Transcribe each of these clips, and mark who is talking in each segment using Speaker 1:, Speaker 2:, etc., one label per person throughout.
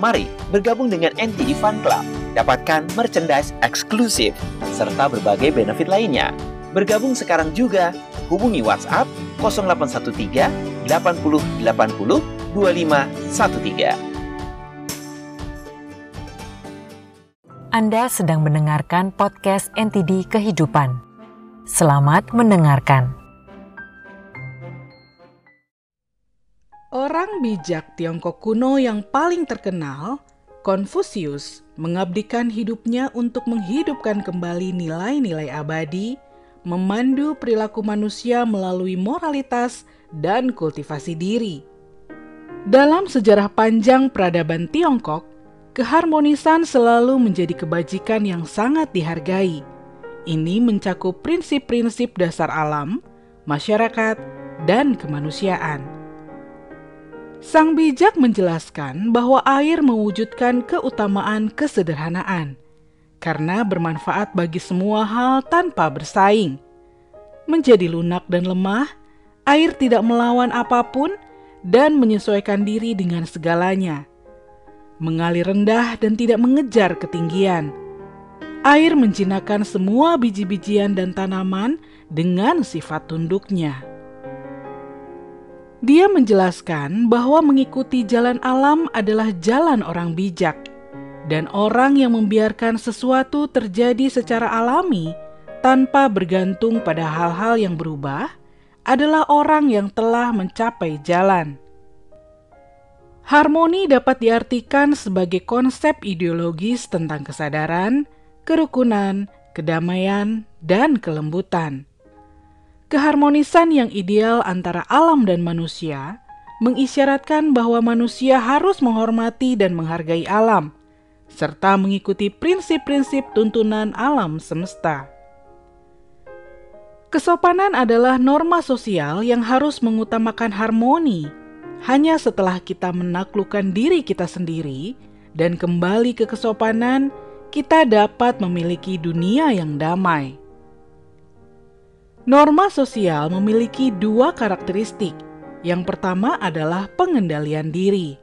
Speaker 1: Mari bergabung dengan NTD Fun Club, dapatkan merchandise eksklusif, serta berbagai benefit lainnya. Bergabung sekarang juga, hubungi WhatsApp 0813 80 80 2513.
Speaker 2: Anda sedang mendengarkan podcast NTD Kehidupan. Selamat mendengarkan.
Speaker 3: Orang bijak Tiongkok kuno yang paling terkenal, Konfusius, mengabdikan hidupnya untuk menghidupkan kembali nilai-nilai abadi, memandu perilaku manusia melalui moralitas dan kultivasi diri. Dalam sejarah panjang peradaban Tiongkok, keharmonisan selalu menjadi kebajikan yang sangat dihargai. Ini mencakup prinsip-prinsip dasar alam, masyarakat, dan kemanusiaan. Sang bijak menjelaskan bahwa air mewujudkan keutamaan kesederhanaan karena bermanfaat bagi semua hal tanpa bersaing. Menjadi lunak dan lemah, air tidak melawan apa pun dan menyesuaikan diri dengan segalanya. Mengalir rendah dan tidak mengejar ketinggian. Air menjinakkan semua biji-bijian dan tanaman dengan sifat tunduknya. Dia menjelaskan bahwa mengikuti jalan alam adalah jalan orang bijak, dan orang yang membiarkan sesuatu terjadi secara alami tanpa bergantung pada hal-hal yang berubah adalah orang yang telah mencapai jalan. Harmoni dapat diartikan sebagai konsep ideologis tentang kesadaran, kerukunan, kedamaian, dan kelembutan. Keharmonisan yang ideal antara alam dan manusia mengisyaratkan bahwa manusia harus menghormati dan menghargai alam, serta mengikuti prinsip-prinsip tuntunan alam semesta. Kesopanan adalah norma sosial yang harus mengutamakan harmoni. Hanya setelah kita menaklukkan diri kita sendiri dan kembali ke kesopanan, kita dapat memiliki dunia yang damai. Norma sosial memiliki dua karakteristik. Yang pertama adalah pengendalian diri.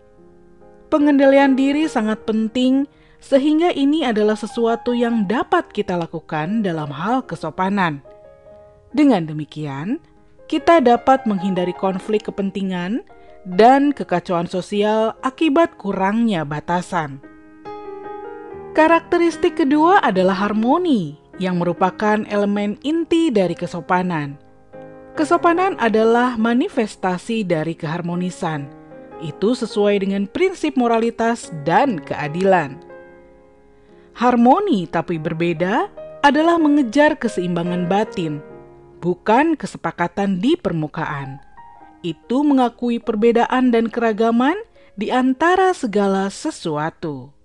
Speaker 3: Pengendalian diri sangat penting, sehingga ini adalah sesuatu yang dapat kita lakukan dalam hal kesopanan. Dengan demikian, kita dapat menghindari konflik kepentingan dan kekacauan sosial akibat kurangnya batasan. Karakteristik kedua adalah harmoni, yang merupakan elemen inti dari kesopanan. Kesopanan adalah manifestasi dari keharmonisan. Itu sesuai dengan prinsip moralitas dan keadilan. Harmoni tapi berbeda adalah mengejar keseimbangan batin, bukan kesepakatan di permukaan. Itu mengakui perbedaan dan keragaman di antara segala sesuatu.